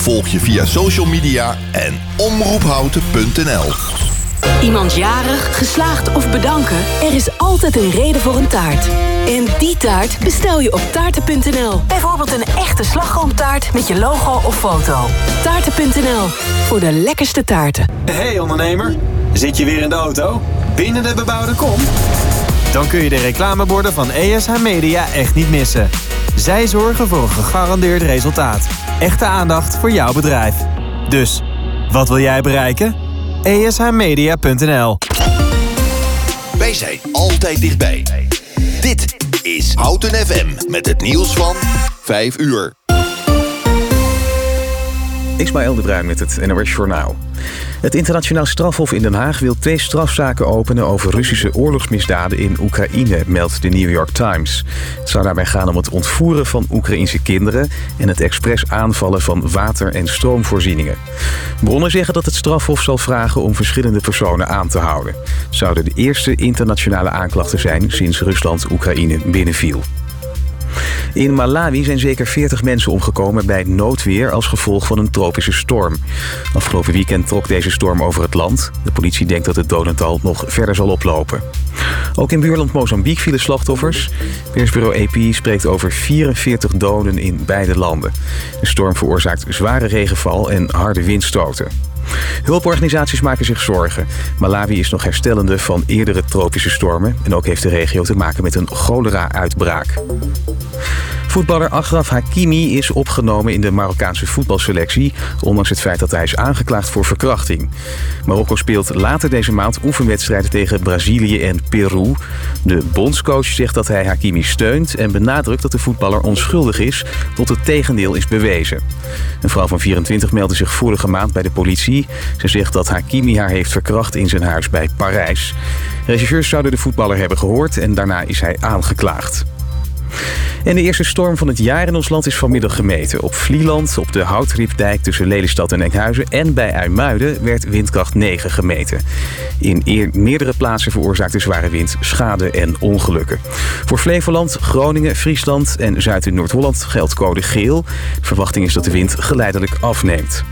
Volg je via social media en omroephouten.nl. Iemand jarig, geslaagd of bedanken? Er is altijd een reden voor een taart. En die taart bestel je op taarten.nl. Bijvoorbeeld een echte slagroomtaart met je logo of foto. Taarten.nl, voor de lekkerste taarten. Hey ondernemer, zit je weer in de auto? Binnen de bebouwde kom? Dan kun je de reclameborden van ESH Media echt niet missen. Zij zorgen voor een gegarandeerd resultaat. Echte aandacht voor jouw bedrijf. Dus, wat wil jij bereiken? ESHmedia.nl Wij zijn altijd dichtbij. Dit is Houten FM met het nieuws van 5 uur. Ismaël de Bruin met het NOS Journaal. Het internationaal strafhof in Den Haag wil twee strafzaken openen over Russische oorlogsmisdaden in Oekraïne, meldt de New York Times. Het zou daarbij gaan om het ontvoeren van Oekraïnse kinderen en het expres aanvallen van water- en stroomvoorzieningen. Bronnen zeggen dat het strafhof zal vragen om verschillende personen aan te houden. Het zouden de eerste internationale aanklachten zijn sinds Rusland Oekraïne binnenviel. In Malawi zijn zeker 40 mensen omgekomen bij noodweer als gevolg van een tropische storm. Afgelopen weekend trok deze storm over het land. De politie denkt dat het dodental nog verder zal oplopen. Ook in buurland Mozambique vielen slachtoffers. Persbureau AP spreekt over 44 doden in beide landen. De storm veroorzaakt zware regenval en harde windstoten. Hulporganisaties maken zich zorgen. Malawi is nog herstellende van eerdere tropische stormen... en ook heeft de regio te maken met een cholera-uitbraak. Voetballer Achraf Hakimi is opgenomen in de Marokkaanse voetbalselectie... ondanks het feit dat hij is aangeklaagd voor verkrachting. Marokko speelt later deze maand oefenwedstrijden tegen Brazilië en Peru. De bondscoach zegt dat hij Hakimi steunt... en benadrukt dat de voetballer onschuldig is tot het tegendeel is bewezen. Een vrouw van 24 meldde zich vorige maand bij de politie. Ze zegt dat Hakimi haar heeft verkracht in zijn huis bij Parijs. Rechercheurs zouden de voetballer hebben gehoord en daarna is hij aangeklaagd. En de eerste storm van het jaar in ons land is vanmiddag gemeten. Op Vlieland, op de Houtriepdijk tussen Lelystad en Enkhuizen... en bij IJmuiden werd windkracht 9 gemeten. In meerdere plaatsen veroorzaakte zware wind schade en ongelukken. Voor Flevoland, Groningen, Friesland en Zuid- en Noord-Holland geldt code geel. De verwachting is dat de wind geleidelijk afneemt.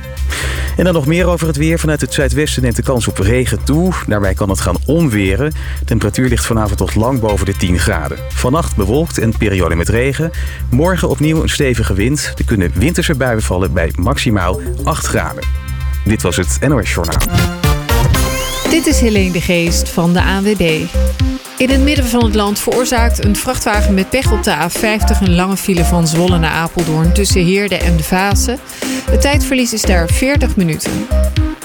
En dan nog meer over het weer. Vanuit het zuidwesten neemt de kans op regen toe. Daarbij kan het gaan onweren. Temperatuur ligt vanavond tot lang boven de 10 graden. Vannacht bewolkt en periode met regen. Morgen opnieuw een stevige wind. Er kunnen winterse buien vallen bij maximaal 8 graden. Dit was het NOS Journaal. Dit is Helene de Geest van de ANWB. In het midden van het land veroorzaakt een vrachtwagen met pech op de A50 een lange file van Zwolle naar Apeldoorn tussen Heerde en de Vase. Het tijdverlies is daar 40 minuten.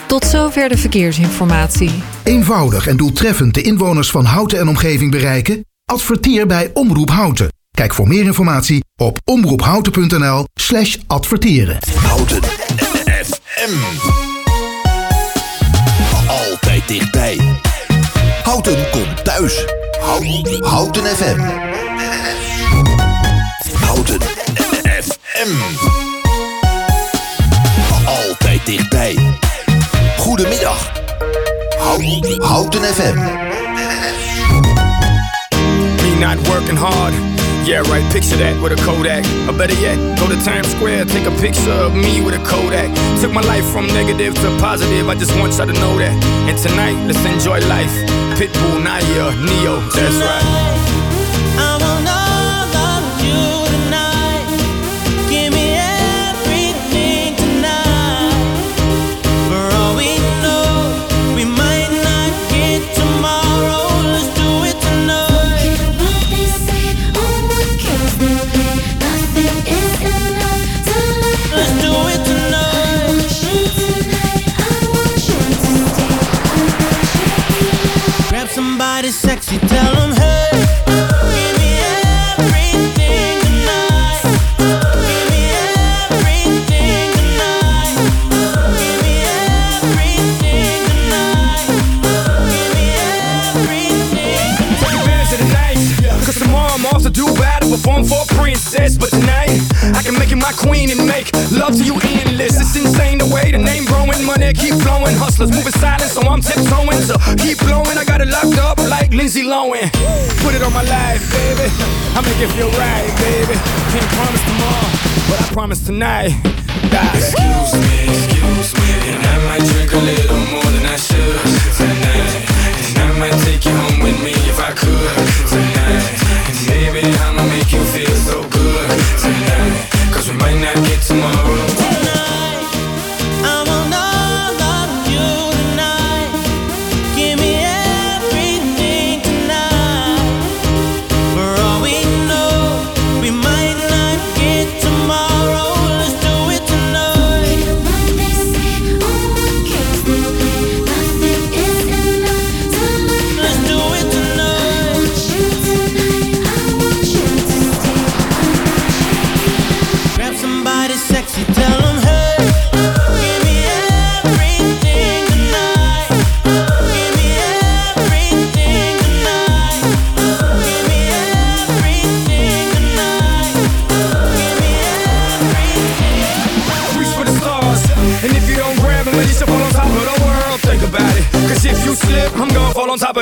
Tot zover de verkeersinformatie. Eenvoudig en doeltreffend de inwoners van Houten en omgeving bereiken? Adverteer bij Omroep Houten. Kijk voor meer informatie op omroephouten.nl slash adverteren. Houten FM. Altijd dichtbij. Houten komt thuis. Houten, Houten FM. Houten FM. Altijd dichtbij. Goedemiddag. Houten, Houten FM. Me not working hard. Yeah, right, picture that with a Kodak. Or better yet, go to Times Square, take a picture of me with a Kodak. Took my life from negative to positive, I just want y'all to know that. And tonight, let's enjoy life. Pitbull, Naya, Neo, that's right. Sexy, tell them, hey. Queen and make love to you endless. It's insane the way the name growing, money keep flowing. Hustlers moving silent, so I'm tiptoeing. So keep blowing, I got it locked up like Lindsay Lohan. Put it on my life, baby. I make it feel right, baby. Can't promise tomorrow. but I promise tonight. Excuse me, excuse me, and I might drink a little more than I should tonight. And I might take you home with me if I could tonight. And baby, tomorrow.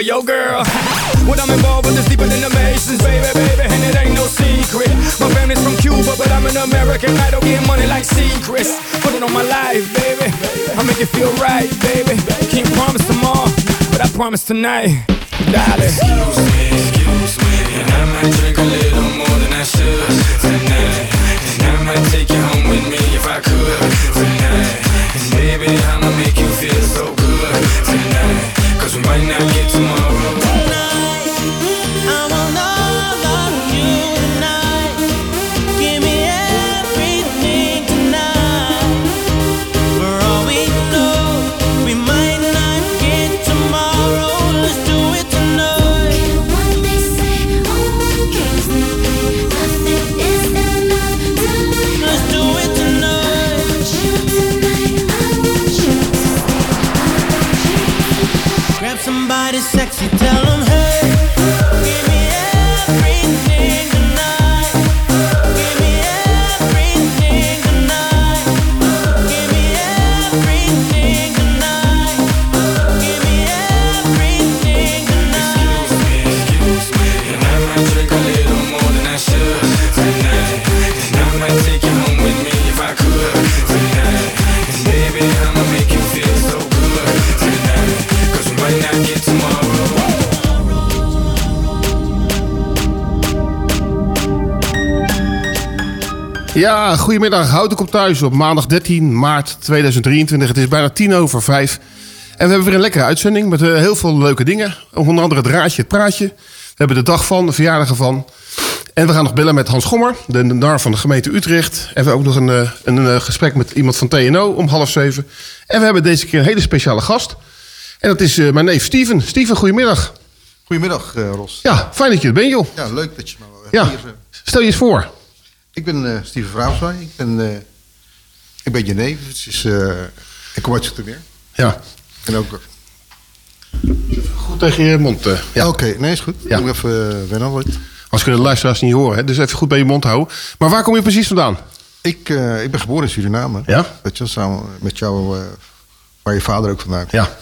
Of your girl. what I'm involved with this deeper than the Masons, baby, baby, and it ain't no secret. My family's from Cuba, but I'm an American. I don't get money like secrets. Put it on my life, baby. I make it feel right, baby. Can't promise tomorrow, but I promise tonight, darling. Excuse me, excuse me, and I might drink a little more than I should tonight. And I might take you home with me if I could tonight. And baby, I'ma make you feel might not get tomorrow. Sexy, Ja, goedemiddag. Houd ik op thuis op maandag 13 maart 2023. Het is bijna tien over vijf. En we hebben weer een lekkere uitzending met eh, heel veel leuke dingen. Onder andere het raadje, het praatje. We hebben de dag van, de verjaardag ervan. En we gaan nog bellen met Hans Gommer, de nar van de gemeente Utrecht. En we hebben ook nog een, eh, een, eh, gesprek met iemand van TNO om half zeven. En we hebben deze keer een hele speciale gast. En dat is eh, mijn neef Steven. Steven, goedemiddag. Goedemiddag, eh, Ros. Ja, fijn dat je er bent, joh. Ja, leuk dat je me Ja, hier... stel je eens voor. Ik ben eh Steven Vrouwswaai. Ik ben, eh, ik ben je neef. Het is, eh, ik kom uit Zoetermeer. Ja. En ook... Goed tegen je mond. ja. Oké, nee, is goed. Ja. Ik moet even uh. Als kunnen de luisteraars niet horen, hè? dus even goed bij je mond houden. Maar waar kom je precies vandaan? Ik, ik ben geboren in Suriname. Ja? Weet je, samen met jou, waar je vader ook vandaan komt. Ja.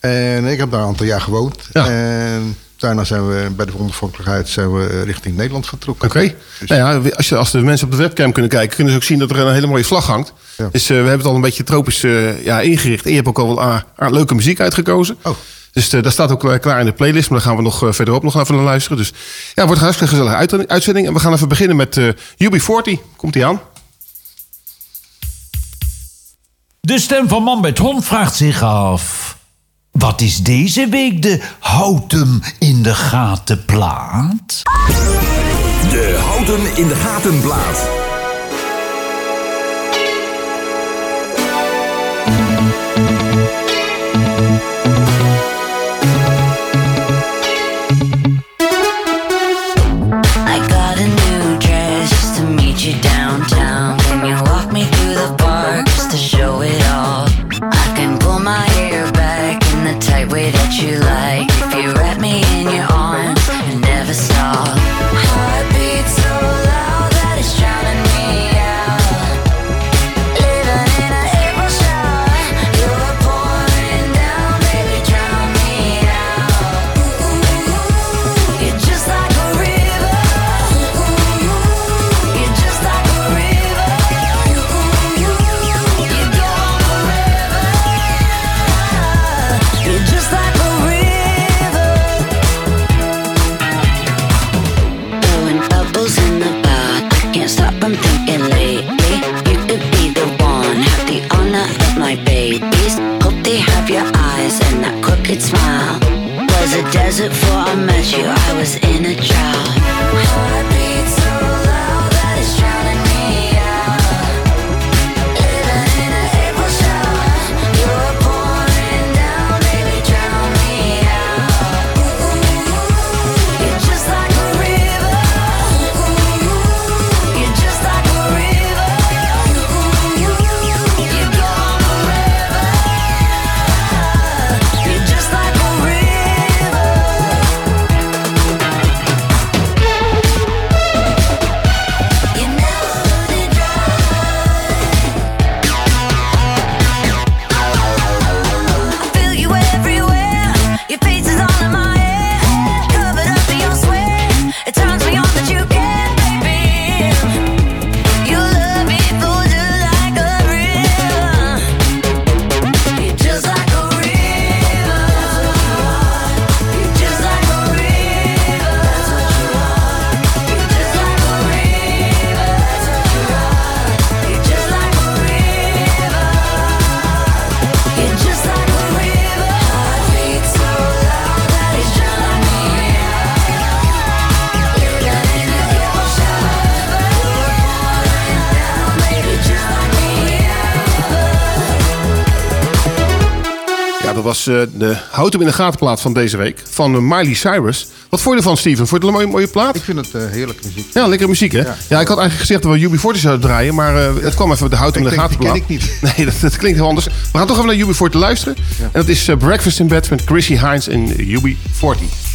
En ik heb daar een aantal jaar gewoond. Ja. En daarna zijn we bij de onafhankelijkheid zijn we eh, richting Nederland vertrokken. Oké. Nou ja, als, je, als de mensen op de webcam kunnen kijken, kunnen ze ook zien dat er een hele mooie vlag hangt. Ja. Dus eh, we hebben het al een beetje tropisch eh, ja, ingericht. En je hebt ook al wel leuke muziek uitgekozen. Oh. Dus eh, dat staat ook klaar in de playlist. Maar daar gaan we nog verderop nog even naar luisteren. Dus ja, het wordt een hartstikke gezellige uit- uitzending. En we gaan even beginnen met eh UB40. Komt die aan? De stem van Man met Hond vraagt zich af... Wat is deze week de houd hem in de gaten plaat? De Houten in de Gaten before I met you, I was in a Dat eh, de Houd hem in de gaten plaat van deze week. Van eh, Miley Cyrus. Wat vond je ervan, Steven? Vond je het een mooie, mooie plaat? Ik vind het uh, heerlijke muziek. Ja, lekkere muziek, hè? Ja. ik had eigenlijk gezegd dat we UB40 zouden draaien. Maar eh, het kwam even de Houd hem in de Ik gaten denk, plaat. die ken Nee, dat, dat klinkt heel anders. We gaan toch even naar UB40 luisteren. En dat is eh, Breakfast in Bed met Chrissy Hines en UB40.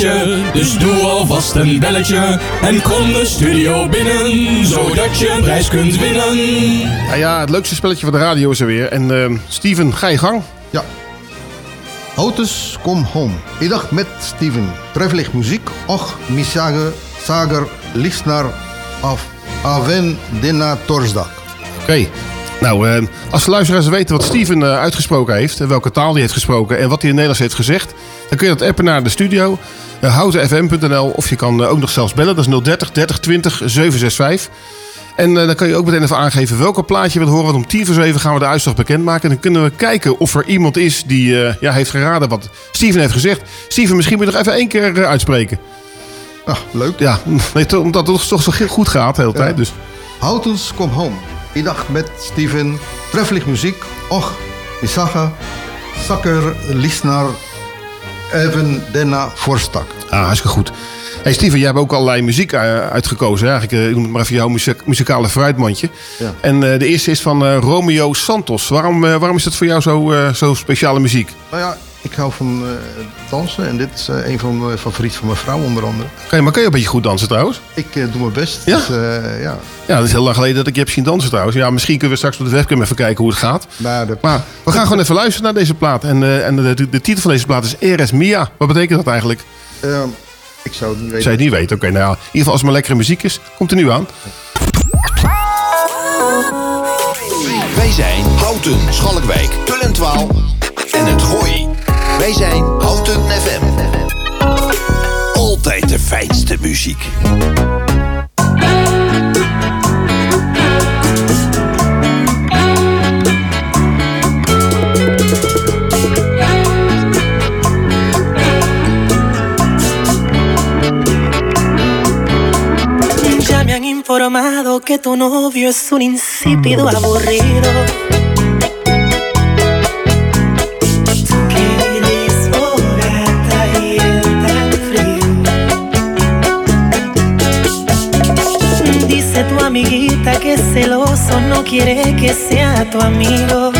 Dus doe alvast een belletje. En kom de studio binnen, zodat je een prijs kunt winnen. Ja, ja, het leukste spelletje van de radio is er weer. En ehm, Steven, ga je gang. Ja. Autos, kom home. Idag met Steven. Treffelijk muziek. Och, misage, sager, listener af. Aven dina torsdag. Oké. Nou, ehm, als de luisteraars weten wat Steven eh, uitgesproken heeft... en welke taal hij heeft gesproken en wat hij in Nederlands heeft gezegd... dan kun je dat appen naar de studio, houtenfm.nl... of je kan eh, ook nog zelfs bellen, dat is 030 30 20 765. En eh, dan kan je ook meteen even aangeven welke plaatje je wilt horen. Want om tien voor zeven gaan we de uitslag bekendmaken. En dan kunnen we kijken of er iemand is die eh, ja, heeft geraden wat Steven heeft gezegd. Steven, misschien moet je nog even één keer eh, uitspreken. Ah, leuk. Ja, nee, omdat het toch zo goed gaat de hele tijd. Dus. Houtens kom home. Idag met Steven. Treffelijk muziek. Och, misage, sakker, listener. Even dina forstak. Ah, hartstikke goed. Hey Steven, jij hebt ook allerlei muziek eh, uitgekozen. hè? Eigenlijk, eh, ik noem het maar even jouw muzikale fruitmandje. Ja. En eh, de eerste is van eh, Romeo Santos. Waarom, eh, waarom is dat voor jou zo, eh, zo speciale muziek? Nou ja, ik hou van eh, dansen. En dit is eh, een van mijn favorieten van mijn vrouw onder andere. Kan je, maar kan je een beetje goed dansen trouwens? Ik eh, doe mijn best. Ja? Dus, eh, ja. Ja, dat is heel lang geleden dat ik je heb zien dansen trouwens. Ja, misschien kunnen we straks op de webcam even kijken hoe het gaat. Maar, de- Maar we gaan gewoon even luisteren naar deze plaat. En, eh, en de, de, de titel van deze plaat is Eres Mia. Wat betekent dat eigenlijk? eh, ik zou het niet weten. Zou je het niet weten? Oké, nou ja, in ieder geval als het maar lekkere muziek is, komt er nu aan. Wij zijn Houten, Schalkwijk, Tullentwaal en het Gooi. Wij zijn Houten FM. Altijd de fijnste muziek. Ya me han informado que tu novio es un insípido aburrido. Quiere que sea tu amigo.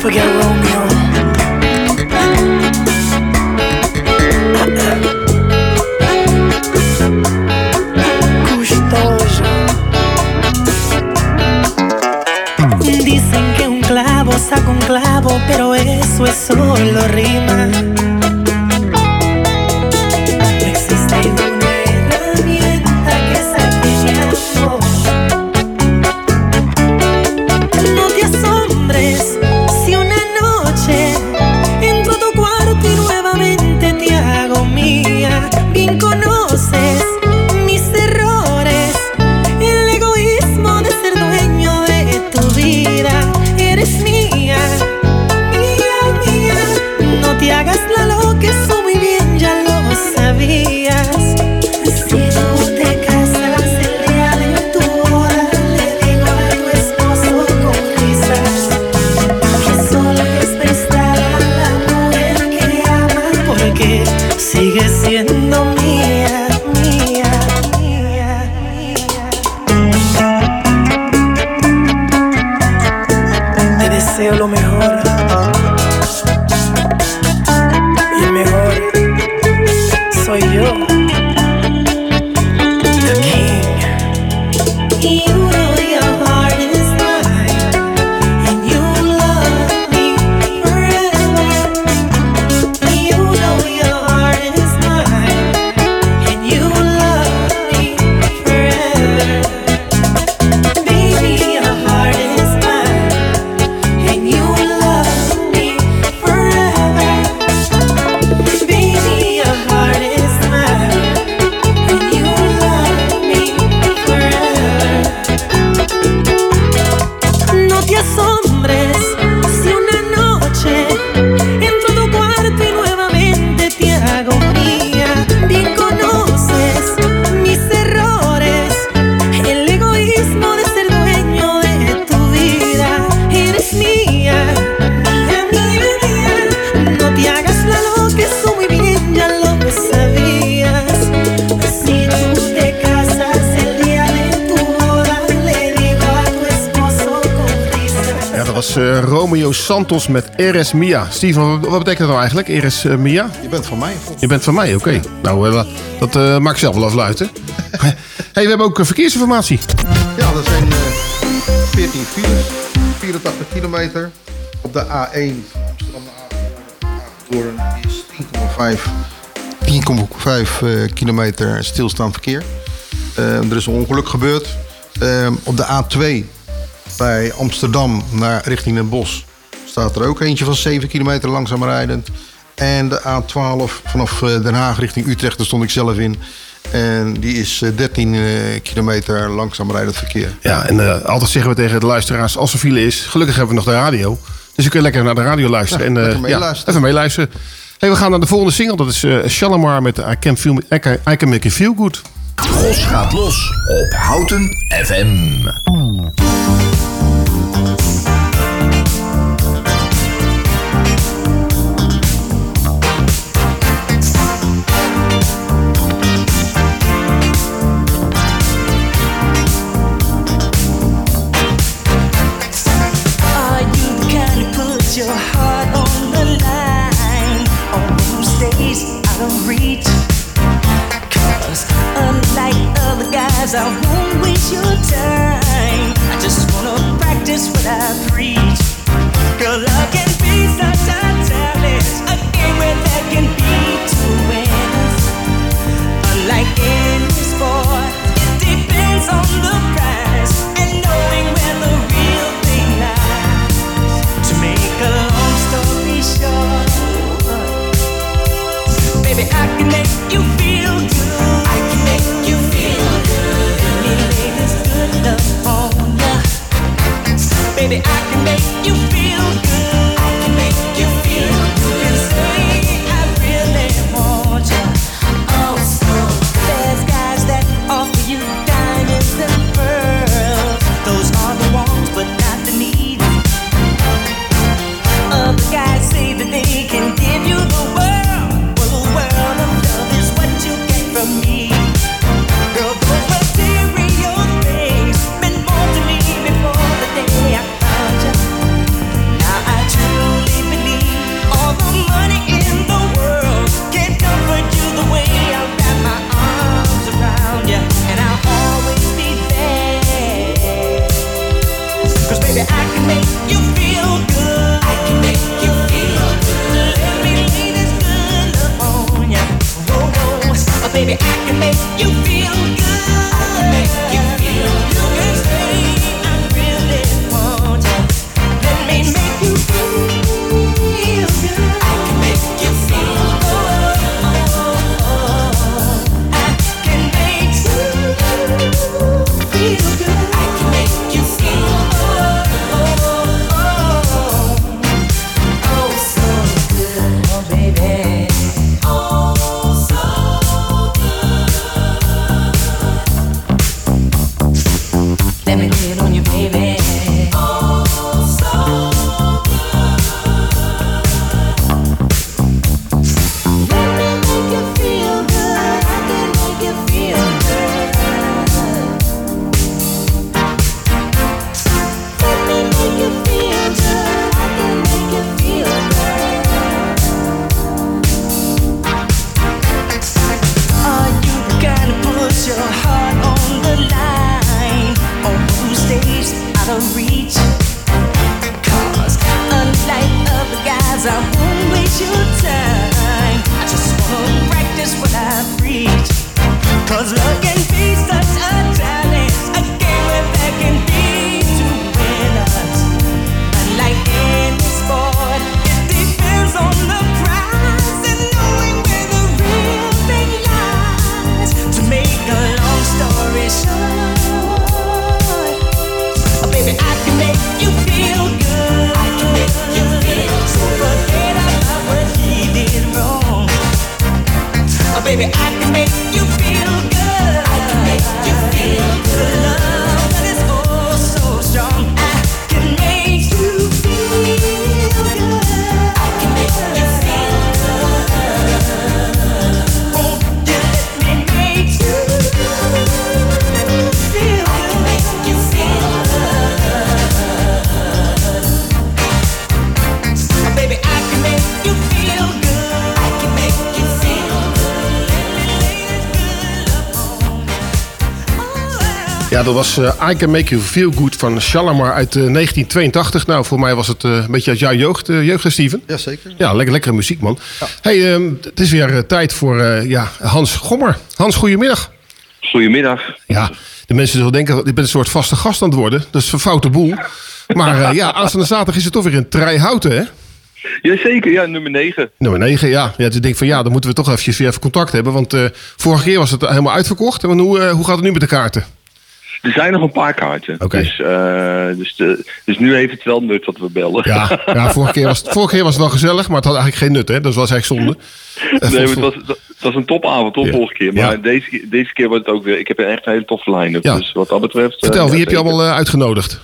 Forget Romeo. No te asombres. Romeo Santos met Eres Mia. Steven, wat, betekent dat nou eigenlijk, Eres eh, Mia? Je bent van mij. Je bent van mij, oké. Nou, eh, dat eh maak ik zelf wel afluiten. hey, we hebben ook verkeersinformatie. Ja, dat zijn eh 14 files, 84 kilometer. Op de A1 Amsterdam Apeldoorn is 10,5 10,5 eh, kilometer stilstaand verkeer. Er is een ongeluk gebeurd. Op de A2 bij Amsterdam naar richting Den Bosch staat er ook eentje van 7 kilometer langzaam rijdend. En de A12 vanaf eh, Den Haag richting Utrecht, daar stond ik zelf in. En die is eh, 13 eh, kilometer langzaam rijdend verkeer. Ja, en eh, altijd zeggen we tegen de luisteraars, als er file is, gelukkig hebben we nog de radio. Dus je kunt lekker naar de radio luisteren. Ja, en, eh, lekker meeluisteren. even meeluisteren. Hey, we gaan naar de volgende single. Dat is eh Shalimar met I Can, feel, I, can, I Can Make You Feel Good. Gros gaat los op Houten FM. Guys, I won't waste your time. I just wanna practice what I preach. Girl, love can be such a challenge. A game where there can be two winners. Unlike any sport, it depends on the prize and knowing where the real thing lies. To make a long story short, baby, I can make you Baby, I can make you feel good. Dat was eh, I Can Make You Feel Good van Shalamar uit eh, 1982. Nou, voor mij was het eh, een beetje uit jouw jeugd, eh, jeugd Steven? Jazeker. Ja, lekker, lekkere muziek, man. Hey, ehm, het is weer eh, tijd voor eh, ja, Hans Gommer. Hans, goedemiddag. Goedemiddag. Ja, de mensen zullen denken dat ik ben een soort vaste gast aan het worden. Dat is een foute boel. Maar eh, ja, aanstaande zaterdag is het toch weer in Trijhouten, hè? Jazeker, ja, nummer 9. Nummer 9, ja. ja dus ik denk van ja, dan moeten we toch eventjes weer even contact hebben. Want eh, vorige keer was het helemaal uitverkocht. En hoe, eh, hoe gaat het nu met de kaarten? Er zijn nog een paar kaarten. Dus, eh, dus, de, dus nu heeft het wel nut dat we bellen. Ja, ja vorige, keer was het, vorige keer was het wel gezellig, maar het had eigenlijk geen nut, hè? Dat was eigenlijk zonde. Nee, maar het was, het was een topavond, top Ja. vorige keer. Maar Ja. deze, keer- deze keer wordt het ook weer... Ik heb echt een hele toffe line-up. Ja. Dus wat dat betreft... eh, Vertel, ja, wie heb je allemaal eh, uitgenodigd?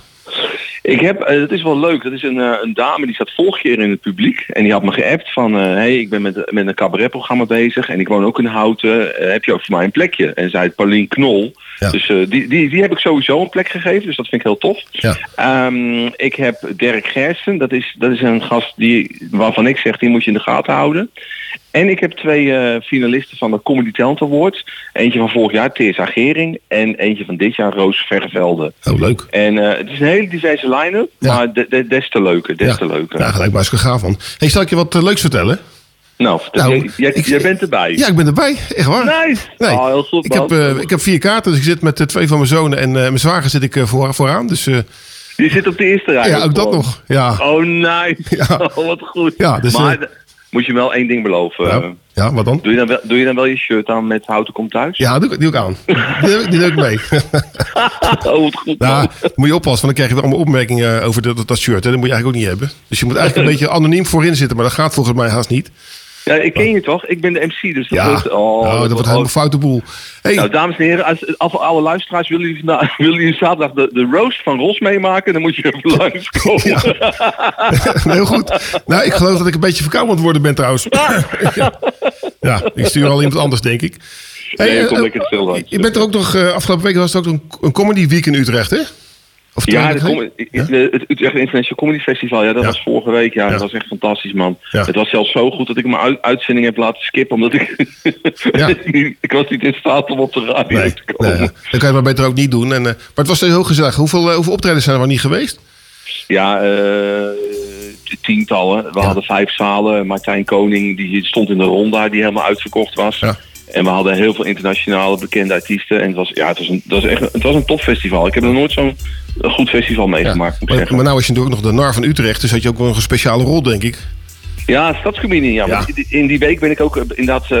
Ik heb, dat is wel leuk, dat is een, een dame die zat vorige keer in het publiek. En die had me geappt van, hé, hey, ik ben met, met een cabaretprogramma bezig. En ik woon ook in Houten. Heb je ook voor mij een plekje? En zij heet Paulien Dus eh, die, die, die heb ik sowieso een plek gegeven. Dus dat vind ik heel tof. Ehm, ik heb Dirk Gersten. Dat is, dat is een gast die, waarvan ik zeg, die moet je in de gaten houden. En ik heb twee eh, finalisten van de Comedy Talent Award. Eentje van vorig jaar, Teersa Gering. En eentje van dit jaar, Roos Vervelde. Oh, leuk. En eh, het is een hele diverse line-up, maar de, de- des te leuker, des te leuker. Ja, gelijk maar eens gaaf van. Hey, zal ik je wat leuks vertellen? Nou, vertel, Nou, jij, bent erbij. Ja, ik ben erbij. Echt waar. Nice. Nee. Oh, heel goed, ik, heb, eh, ik heb vier kaarten, dus ik zit met eh, twee van mijn zonen en eh, mijn zwager zit ik voor, vooraan. Dus, Je zit op de eerste rij. ja, ook dat nog. Ja. Oh, nice. Oh, wat goed. Ja, dus, maar moet je wel één ding beloven. Ja. ja, wat dan? Doe je dan wel, doe je dan wel je shirt aan met Houten komt thuis? Ja, die, die ook aan. Die, doe ik- die doe ik mee. oh, wat goed. Nou, moet je oppassen, want dan krijg je weer allemaal opmerkingen over dat, dat shirt. Hè. Dat moet je eigenlijk ook niet hebben. Dus je moet eigenlijk een beetje anoniem voorin zitten, maar dat gaat volgens mij haast niet. Ja, ik ken je toch? Ik ben de MC, dus dat Ja, wordt... Oh, nou, dat wordt helemaal foute boel. Nou, dames en heren, als, als alle luisteraars willen jullie, vandaag- willen jullie zaterdag de, de roast van Ros meemaken, dan moet je even langskomen. Heel goed. Nou, ik geloof dat ik een beetje verkouden aan worden ben trouwens. ja, ik stuur al iemand anders, denk ik. Nee, eh, kom eh, je bent er ook nog, eh, afgelopen week was het ook een, een comedy week in Utrecht, hè? Of Ja, de com- de- het Utrecht International Comedy Festival, ja, dat was vorige week. Ja, dat was echt fantastisch, man. Het was zelfs zo goed dat ik mijn uit- uitzending heb laten skippen, omdat ik... ik was niet in staat om op de radio te komen. Nee, dan kan je het maar beter ook niet doen. En, eh, maar het was heel gezellig. Hoeveel, eh, hoeveel optredens zijn er wel niet geweest? Ja, eh, tientallen. We hadden vijf zalen. Martijn Koning die stond in de ronda die helemaal uitverkocht was. En we hadden heel veel internationale bekende artiesten. En het was, ja, het was, een, het was echt het was een topfestival. Ik heb nog nooit zo'n goed festival meegemaakt, moet ik Maar, zeggen. maar nou was je natuurlijk ook nog de nar van Utrecht. Dus had je ook wel een speciale rol, denk ik. Ja, stadscomedian. Ja. In die week ben ik ook eh, inderdaad eh,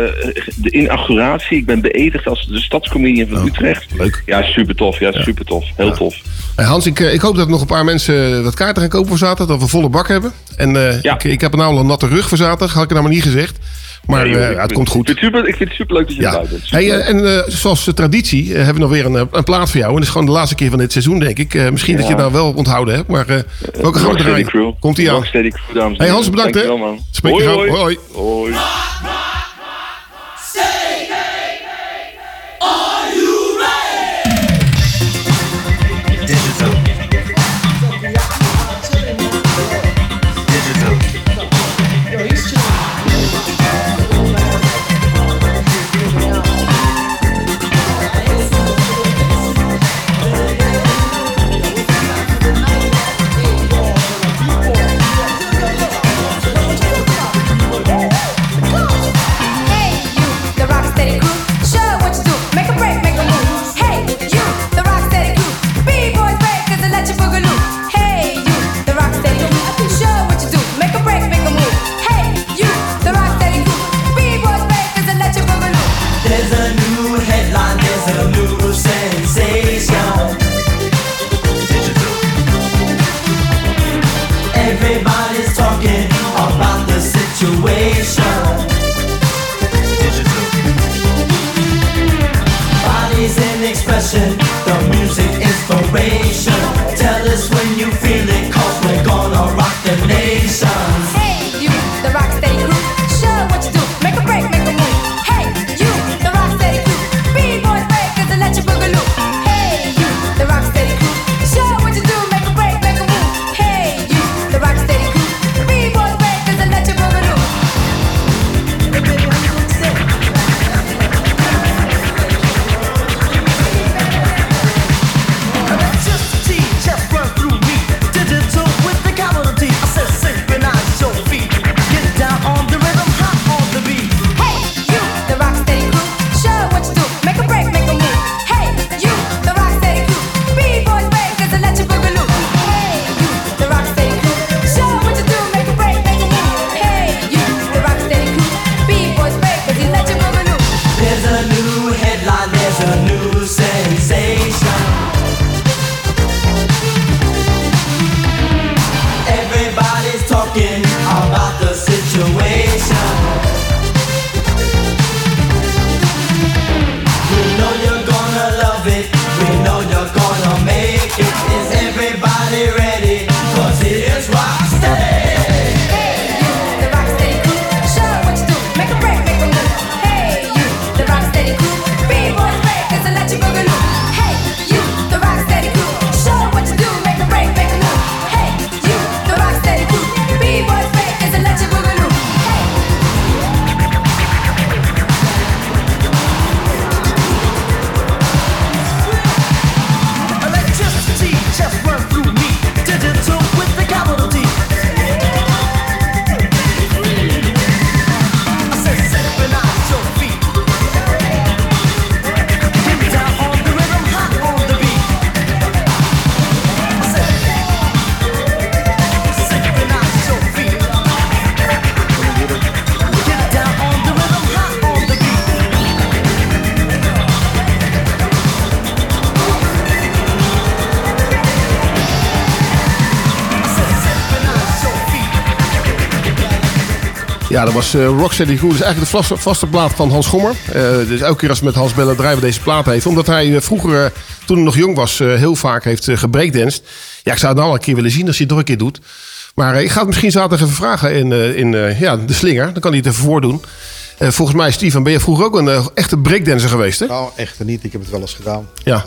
de inauguratie. Ik ben beëdigd als de stadscomedian van Utrecht. Oh, Leuk. Ja, super tof. Ja, super tof. Heel tof. Hey, Hans, ik, eh, ik hoop dat nog een paar mensen wat kaarten gaan kopen voor zaterdag. Dat we volle bak hebben. En eh, ik, ik heb er nou al een natte rug voor zaterdag. Had ik er nou maar niet gezegd. Maar Nee, eh, het komt goed. Ik vind, het super, ik vind het super leuk dat je Ja. erbij bent. Hey, eh, en eh, zoals de traditie hebben we nog weer een, een plaat voor jou. En dat is gewoon de laatste keer van dit seizoen, denk ik. Misschien dat je het nou wel onthouden hebt. Maar welke gaan we draaien? Komt ie aan. Rocksteady Crew, dames en Hey, Hans, bedankt, hè. Dankjewel, man. Spreek je Hoi, hoi. Hoi. Hoi. Was uh, Rocksteady. Dat is eigenlijk de vaste, vaste plaat van Hans Gommer. Eh, dus elke keer als we met Hans bellen draaien we deze plaat heeft. Omdat hij eh, vroeger, eh, toen hij nog jong was, heel vaak heeft uh, gebreakdanced. Ja, ik zou het nou al een keer willen zien als hij het nog een keer doet. Maar ik ga het misschien zaterdag even vragen in, in ja, de slinger. Dan kan hij het even voordoen. Volgens mij, Steven, ben je vroeger ook een echte breakdancer geweest, hè? Nou, echt niet. Ik heb het wel eens gedaan. Ja.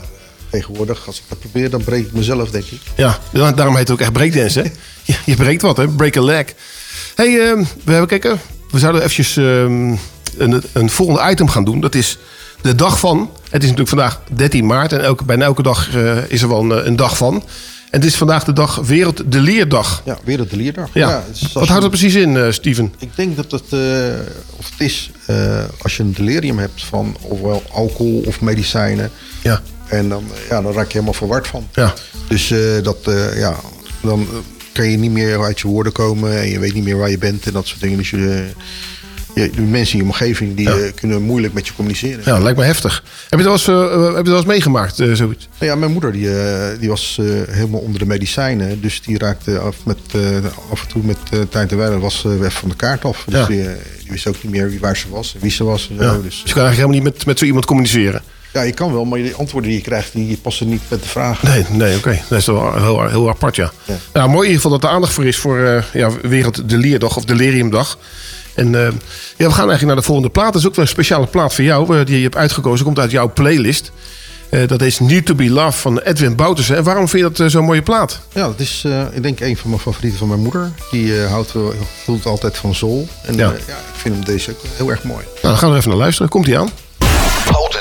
Tegenwoordig, als ik dat probeer, dan breek ik mezelf, denk ik. Ja, da- daarom heet het ook echt breakdance, hè? Je, je breekt wat, hè? Break a leg. hey, ehm, we hebben kijken. We zouden eventjes ehm, een, een volgende item gaan doen. Dat is de dag van. Het is natuurlijk vandaag 13 maart. En elke, bijna elke dag eh, is er wel een, een dag van. En het is vandaag de dag Wereld de Leerdag. Ja, Wereld de Leerdag. Ja. Wat houdt dat precies in, eh, Steven? Ik denk dat het, eh, of het is, eh, als je een delirium hebt van ofwel alcohol of medicijnen. Ja. En dan, eh, ja, dan raak je helemaal verward van. Ja. Dus eh, dat, eh, ja, dan eh, kan je niet meer uit je woorden komen en je weet niet meer waar je bent en dat soort dingen. Dus je, je, de mensen in je omgeving die eh, kunnen moeilijk met je communiceren. Ja, lijkt me heftig. Heb je dat wel eens, eh, heb je dat eens meegemaakt, eh, zoiets? Nou ja, mijn moeder die, eh, die was eh, helemaal onder de medicijnen. Dus die raakte af, met, eh, af en toe met eh, tijd en wijle was eh, weg van de kaart af. Dus Ja. die, eh, die wist ook niet meer wie, waar ze was en wie ze was. En zo. Ja. Dus, Dus je kan eigenlijk helemaal niet met, met zo iemand communiceren. Ja, je kan wel, maar de antwoorden die je krijgt, die passen niet met de vraag. Nee, nee oké. Dat is wel heel, heel apart, ja. Nou, mooi in ieder geval dat er aandacht voor is voor eh, ja, Wereld de Leerdag of Deliriumdag. En eh, ja, we gaan eigenlijk naar de volgende plaat. Dat is ook wel een speciale plaat voor jou, eh, die je hebt uitgekozen. Komt uit jouw playlist. Eh, dat is Need to Be Loved van Edwin Boutersen. En waarom vind je dat zo'n mooie plaat? Ja, dat is eh, ik denk een van mijn favorieten van mijn moeder. Die eh, houdt, wel- hield altijd van zool. En Ja. ik vind hem deze ook heel erg mooi. Nou, dan gaan we er even naar luisteren. Komt hij aan? Houten.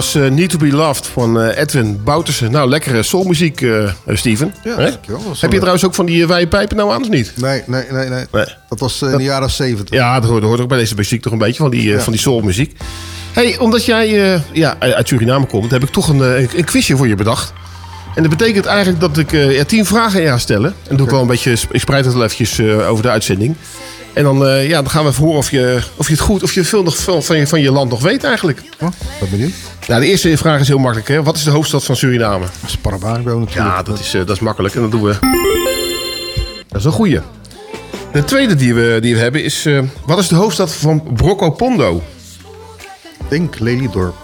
Was eh, Need to Be Loved van eh, Edwin Boutersen. Nou, lekkere soulmuziek, eh Steven. Ja, dankjewel. Heb je trouwens ook van die uh, pijpen nou aan of niet? Nee, nee, nee, nee. Dat was in de jaren 70. Ja, dat hoort, dat hoort ook bij deze muziek toch een beetje, van die, Ja. van die soulmuziek. hey, omdat jij ja, uit Suriname komt, heb ik toch een, een quizje voor je bedacht. En dat betekent eigenlijk dat ik ja, tien vragen aan jou stellen. En doe ik wel een beetje, ik spreid het wel eventjes over de uitzending. En dan, ja, dan gaan we even horen of je, of je het goed, of je veel nog van, van, je, van je land nog weet eigenlijk. ben benieuwd. Nou, de eerste vraag is heel makkelijk. Hè? Wat is de hoofdstad van Suriname? Dat is Paramaribo natuurlijk. Ja, dat is, eh, dat is makkelijk. En dan doen we... Dat is een goeie. De tweede die we, die we hebben is... eh, wat is de hoofdstad van Brokopondo? Ik denk Lelydorp.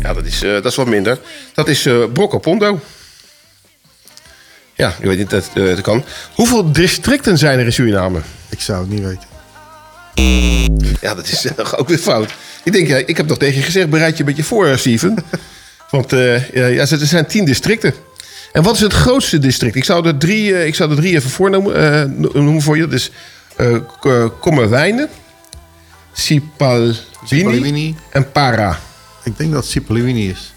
Ja, dat is, eh, dat is wat minder. Dat is eh Brokopondo. Ja, ik weet niet dat dat kan. Hoeveel districten zijn er in Suriname? Ik zou het niet weten. Ja, dat is eh, ook weer fout. Ik denk, ja, ik heb nog tegen je gezegd, bereid je een beetje voor, eh, Steven. Want eh, ja, er zijn tien districten. En wat is het grootste district? Ik zou er drie, ik zou er drie even voornoemen no- noemen voor je. Dat is K- Kommerwijnen, en Para. Ik denk dat het is.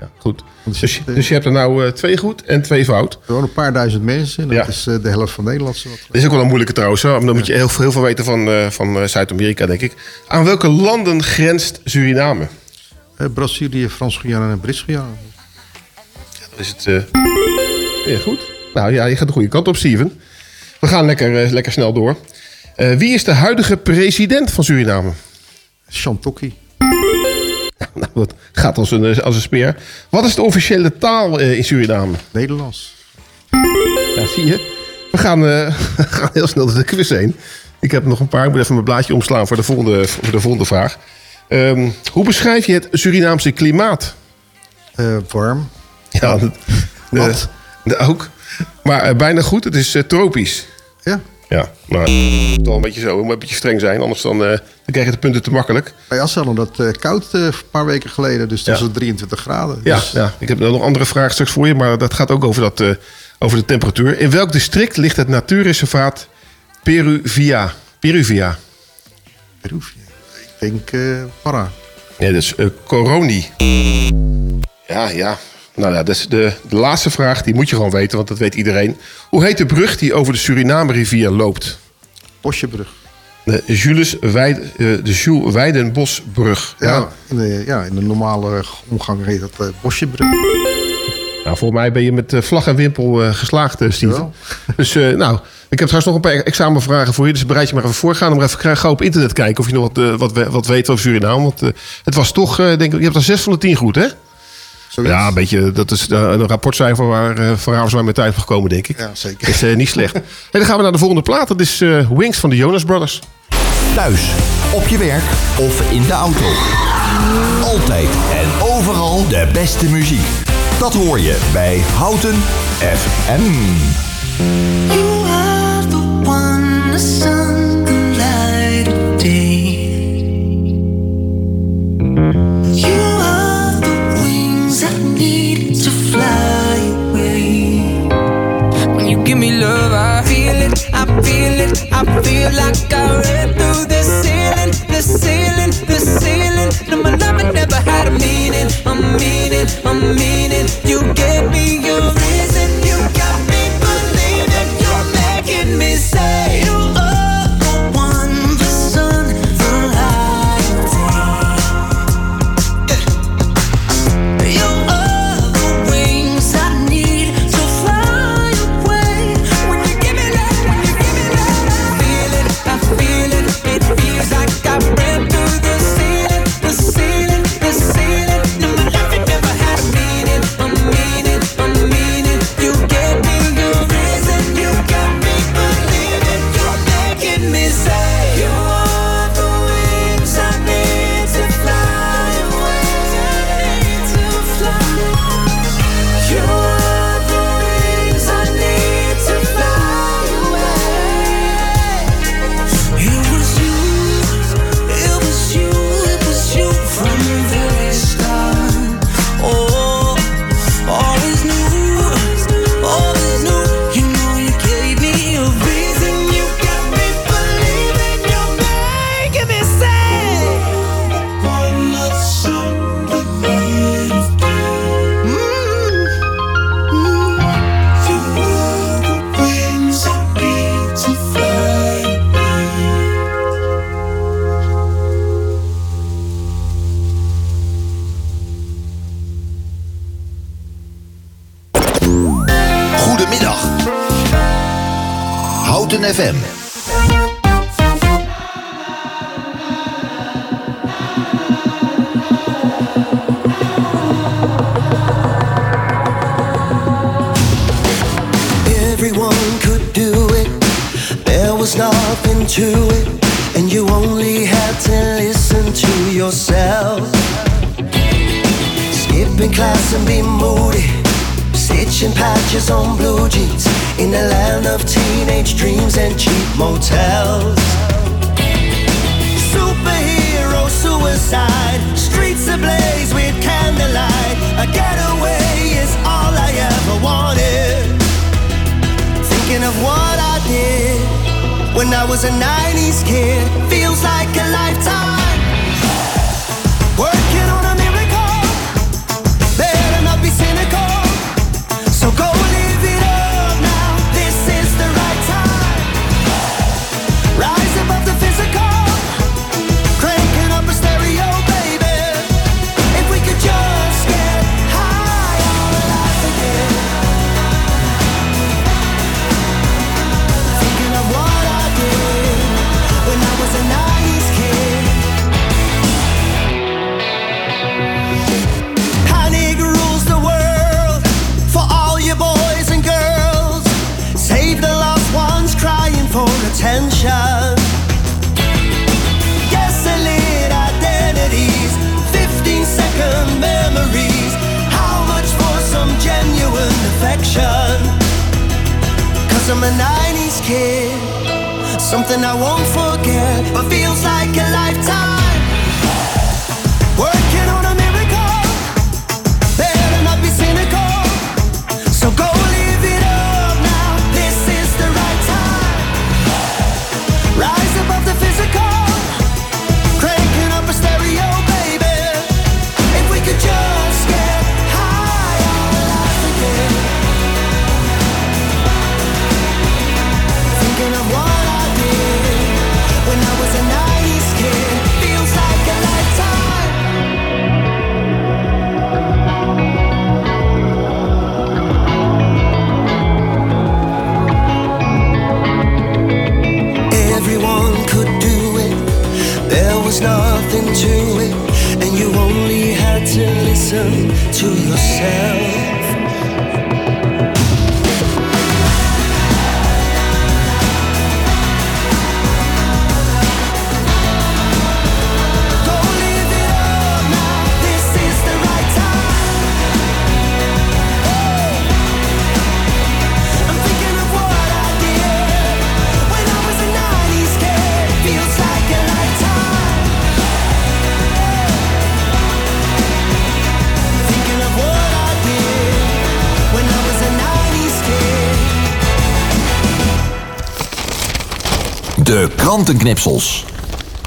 Ja, goed. Dus, je- dus je hebt er nou eh, twee goed en twee fout. Er wonen een paar duizend mensen. En dat Ja. is eh, de helft van Nederland. Dat is ook wel een moeilijke trouwens. Hoor. Dan moet je heel, veel- heel veel weten van, eh, van Zuid-Amerika, denk ik. Aan welke landen grenst Suriname? Brazilië, Frans-Guyana en Brits-Guyana. Dat is het. eh, ja, goed. Nou ja, je gaat de goede kant op, Steven. We gaan lekker, lekker snel door. Wie is de huidige president van Suriname? Chantokki. Nou, dat gaat als een, als een speer. Wat is de officiële taal eh, in Suriname? Nederlands. Ja, zie je. We gaan, eh, gaan heel snel door de quiz heen. Ik heb nog een paar. Ik moet even mijn blaadje omslaan voor de volgende, voor de volgende vraag. Ehm, hoe beschrijf je het Surinaamse klimaat? Eh, warm. Ja, dat, ook. Maar bijna goed. Het is tropisch. Ja. Ja, maar het is wel een beetje zo. We moeten een beetje streng zijn. Anders dan, eh, dan krijg je de punten te makkelijk. Bij Assen hadden we dat eh, koud eh, een paar weken geleden. Dus dat Ja. was 23 graden. Ja, Dus, ja, ik heb nog een andere vraag straks voor je. Maar dat gaat ook over, dat, over de temperatuur. In welk district ligt het natuurreservaat Peruvia? Peruvia. Peruvië. Ik denk Para. Ja, dat is Coroni. Ja, ja. Nou ja, is de, de laatste vraag. Die moet je gewoon weten, want dat weet iedereen. Hoe heet de brug die over de Suriname-rivier loopt? Bosjebrug. De Jules Weid, eh, de Jules Weidenbosbrug. Ja, in de, ja, in de normale omgang heet dat eh, Bosjebrug. Nou, volgens mij ben je met eh, vlag en wimpel eh, geslaagd, eh, Steven. Dus eh, nou, ik heb trouwens nog een paar examenvragen voor je. Dus bereid je maar even voor. Ga dan maar even gauw op internet kijken of je nog wat, eh, wat, wat weet over Suriname. Want eh, het was toch, eh, denk ik, je hebt er 6 van de 10 goed, hè? Ja, een beetje, dat is eh, een rapportcijfer waar uh, Van Ravenswaar met tijd gekomen, denk ik. Ja, zeker. Dat is eh, niet slecht. en dan gaan we naar de volgende plaat. Dat is eh, Wings van de Jonas Brothers. Thuis, op je werk of in de auto. Altijd en overal de beste muziek. Dat hoor je bij Houten FM. You are the one the sun I feel like I read through the ceiling, the ceiling, the ceiling. No, my love never had a meaning, a meaning, a meaning. You gave me a kid. Something I won't forget, but feels like a lifetime.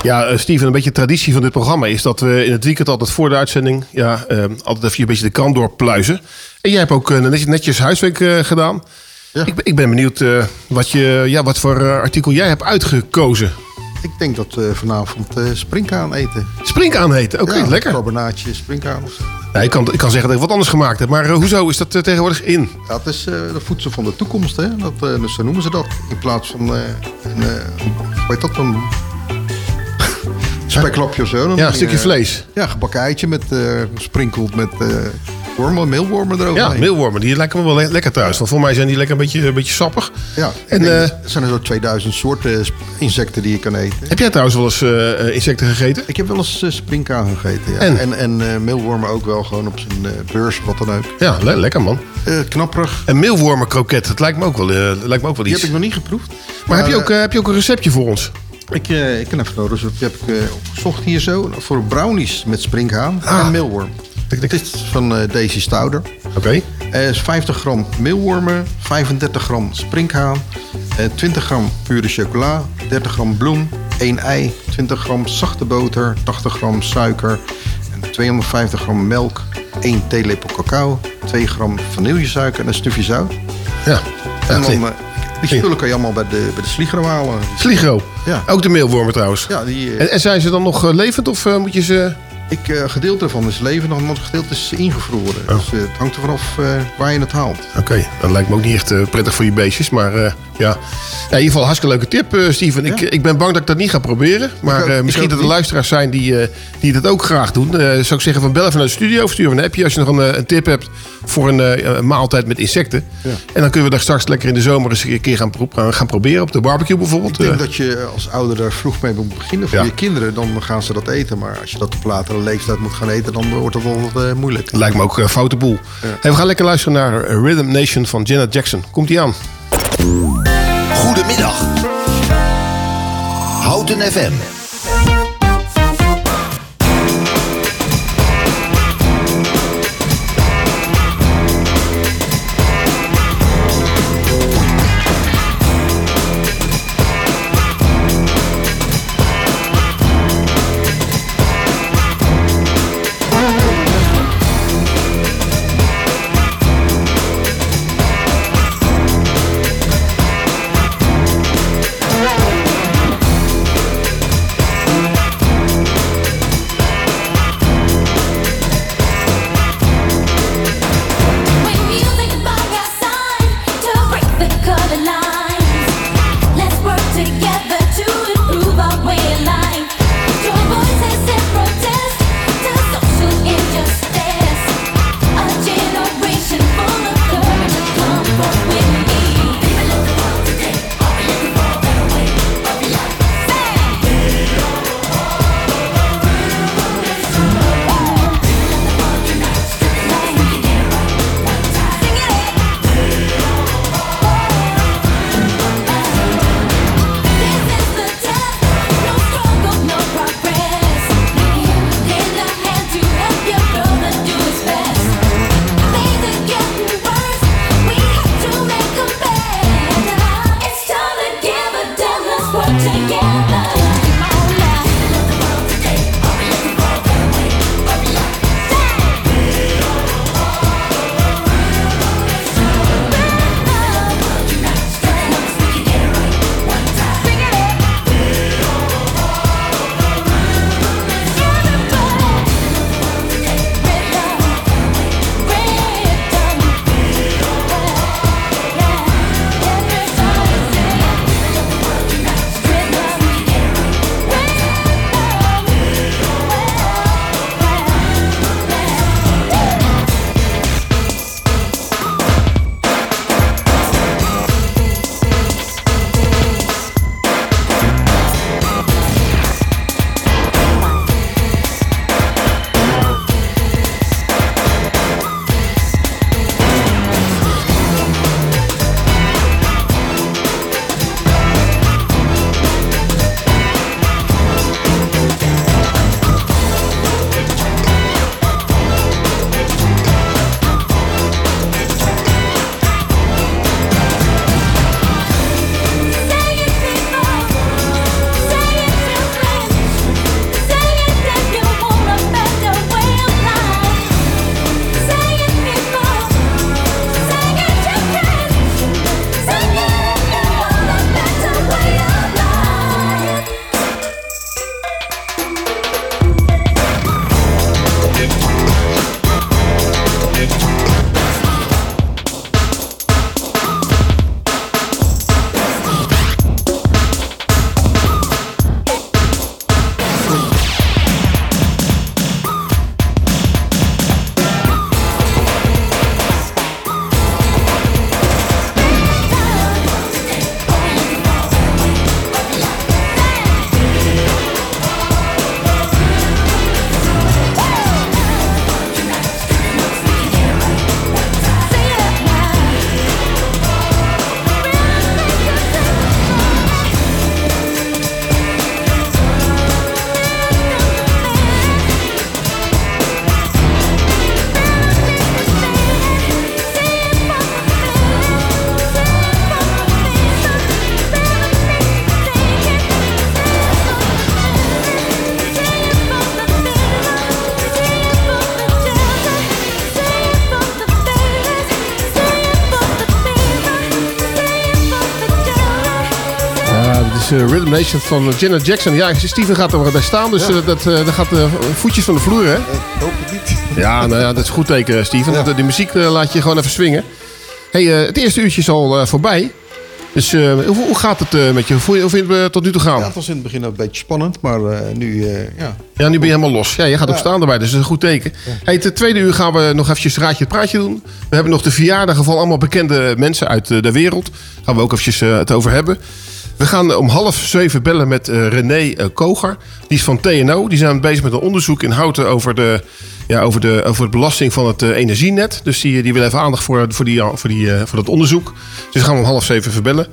Ja, eh, Steven, een beetje traditie van dit programma is dat we in het weekend altijd voor de uitzending... Ja, eh, altijd even een beetje de krant doorpluizen. En jij hebt ook eh, netjes, netjes huiswerk eh, gedaan. Ik, ben- ik ben benieuwd eh, wat, je, ja, wat voor artikel jij hebt uitgekozen. Ik denk dat we vanavond eh springkaan eten. Springkaan eten, oké, Ja, lekker. Carbonaatje, springkaan. of zo. Ja, ik, kan, ik kan zeggen dat ik wat anders gemaakt heb, maar eh, hoezo is dat eh, tegenwoordig in? Het is eh, de voedsel van de toekomst, hè? Dat, eh, dus zo noemen ze dat. In plaats van eh, een, eh, hoe heet dat dan? Speklapje of zo. Dan Ja, een stukje eh, vlees. Ja, gebakken eitje met eh gesprinkeld met wormen, meelwormen erover. Ja, meelwormen, die lijken me wel le- lekker thuis. Want voor mij zijn die lekker een beetje, een beetje sappig. Ja, En, en eh, er zijn er zo 2000 soorten insecten die je kan eten. Heb jij trouwens wel eens eh, eh, insecten gegeten? Ik heb wel eens springkaan gegeten. Ja. En? En, en meelwormen ook wel, gewoon op zijn beurs, wat dan ook. Ja, le- lekker man. Knapperig. En meelwormenkroket, dat lijkt me ook wel, lijkt me ook wel Die iets. heb ik nog niet geproefd. Maar heb je, ook, heb je ook een receptje voor ons? Ik, ik kan even nodig, dat heb ik opgezocht hier zo. Voor brownies met springhaan Ah. en meelworm. Dit is van eh, Daisy Stouder. Oké. Eh, is 50 gram meelwormen, 35 gram springhaan, eh, 20 gram pure chocola, 30 gram bloem, 1 ei, 20 gram zachte boter, 80 gram suiker en 250 gram melk, 1 theelepel cacao, 2 gram vanillesuiker en een stufje zout. Ja. En dan, eh, die spullen kan je allemaal bij de, bij de Sligro halen. Sligro. Ja. Ook de meelwormen trouwens. Ja, die, eh, En, en zijn ze dan nog eh, levend of eh, moet je ze... Ik, een gedeelte ervan is leven, een ander gedeelte is ingevroren. Oh. Dus eh, het hangt er vanaf eh, waar je het haalt. Oké, dat lijkt me ook niet echt prettig voor je beestjes. Maar ja. ja, in ieder geval hartstikke leuke tip, Steven. Ik, ik ben bang dat ik dat niet ga proberen. Maar ook- misschien dat er niet. luisteraars zijn die, die dat ook graag doen. Zou ik zeggen van bel even naar de studio of stuur een appje als je nog een, een tip hebt voor een, een maaltijd met insecten. En dan kunnen we daar straks lekker in de zomer eens een keer gaan, pro- gaan- proberen. Op de barbecue bijvoorbeeld. Ik denk dat je als ouder daar vroeg mee moet beginnen. Voor je kinderen, dan gaan ze dat eten. Maar als je dat op latere leeftijd moet gaan eten, dan wordt het wel wat eh, moeilijk. Lijkt me ook een foute boel. Hey, we gaan lekker luisteren naar eh, Rhythm Nation van Janet Jackson. Komt ie aan. Goedemiddag. Houten FM. Van Janet Jackson. Ja, Steven gaat er bij staan, dus Ja. eh, dat, eh, dat gaat eh, voetjes van de vloer, hè? Ik hoop het niet. Ja, nou ja, dat is een goed teken, Steven. De, de muziek laat je gewoon even swingen. Hey, het eerste uurtje is al voorbij. Dus hoe, hoe gaat het met je? Hoe, hoe vind je het tot nu toe gaan? Ja, het was in het begin een beetje spannend, maar nu, ja. Ja, nu ben je helemaal los. Ja, je gaat ook Ja. staan erbij, dus dat is een goed teken. Hey, het tweede uur gaan we nog eventjes raadje het praatje doen. We hebben nog de verjaardagen van allemaal bekende mensen uit de wereld. Daar gaan we ook eventjes het over hebben. We gaan om half zeven bellen met eh, René eh, Koger. Die is van TNO. Die zijn bezig met een onderzoek in Houten over de, ja, over de, over de belasting van het eh, energienet. Dus die, die wil even aandacht voor, voor, die, voor, die, voor dat onderzoek. Dus gaan we om half zeven even bellen.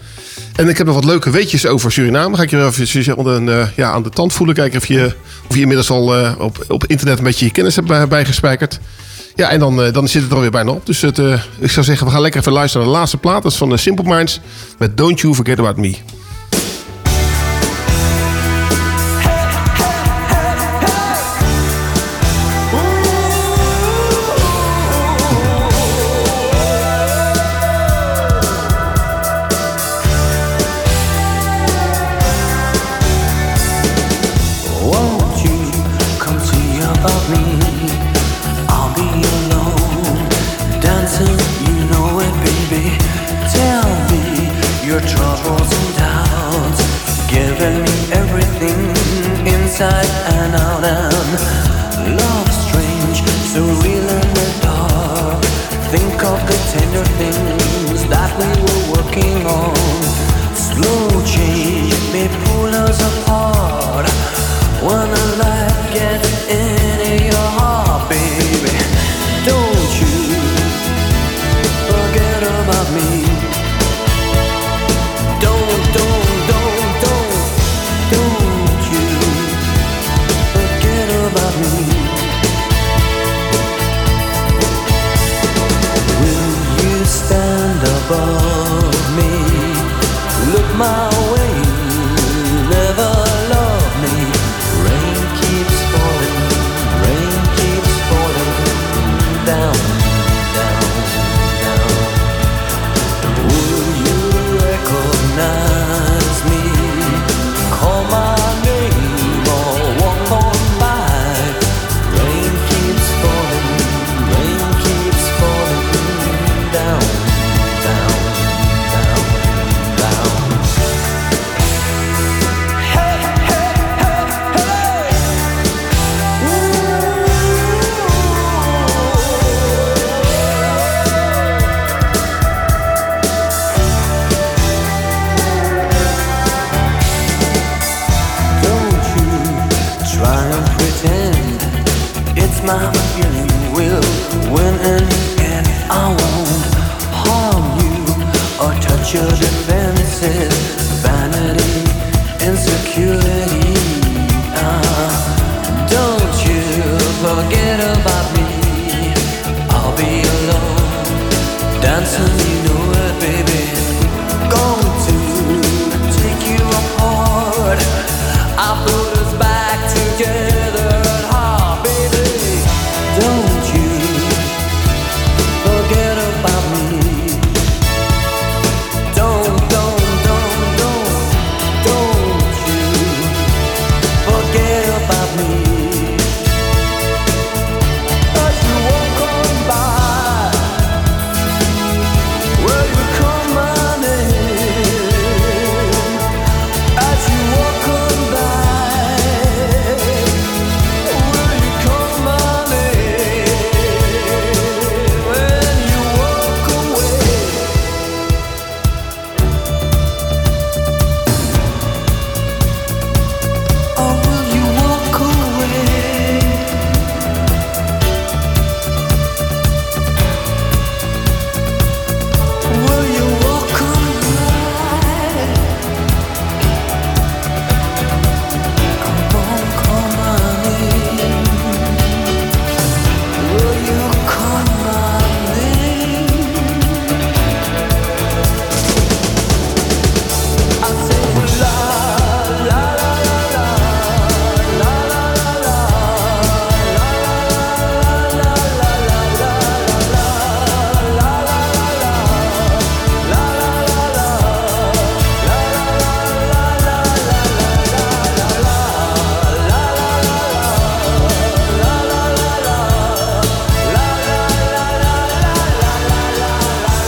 En ik heb nog wat leuke weetjes over Suriname. Ga ik je even onder een, ja, aan de tand voelen. Kijken of je, of je inmiddels al op, op internet een beetje je kennis hebt bij- bijgespijkerd. Ja, en dan, dan zit het er alweer bijna op. Dus het, ik zou zeggen, we gaan lekker even luisteren naar de laatste plaat. Dat is van de Simple Minds met Don't You Forget About Me. Insecurity,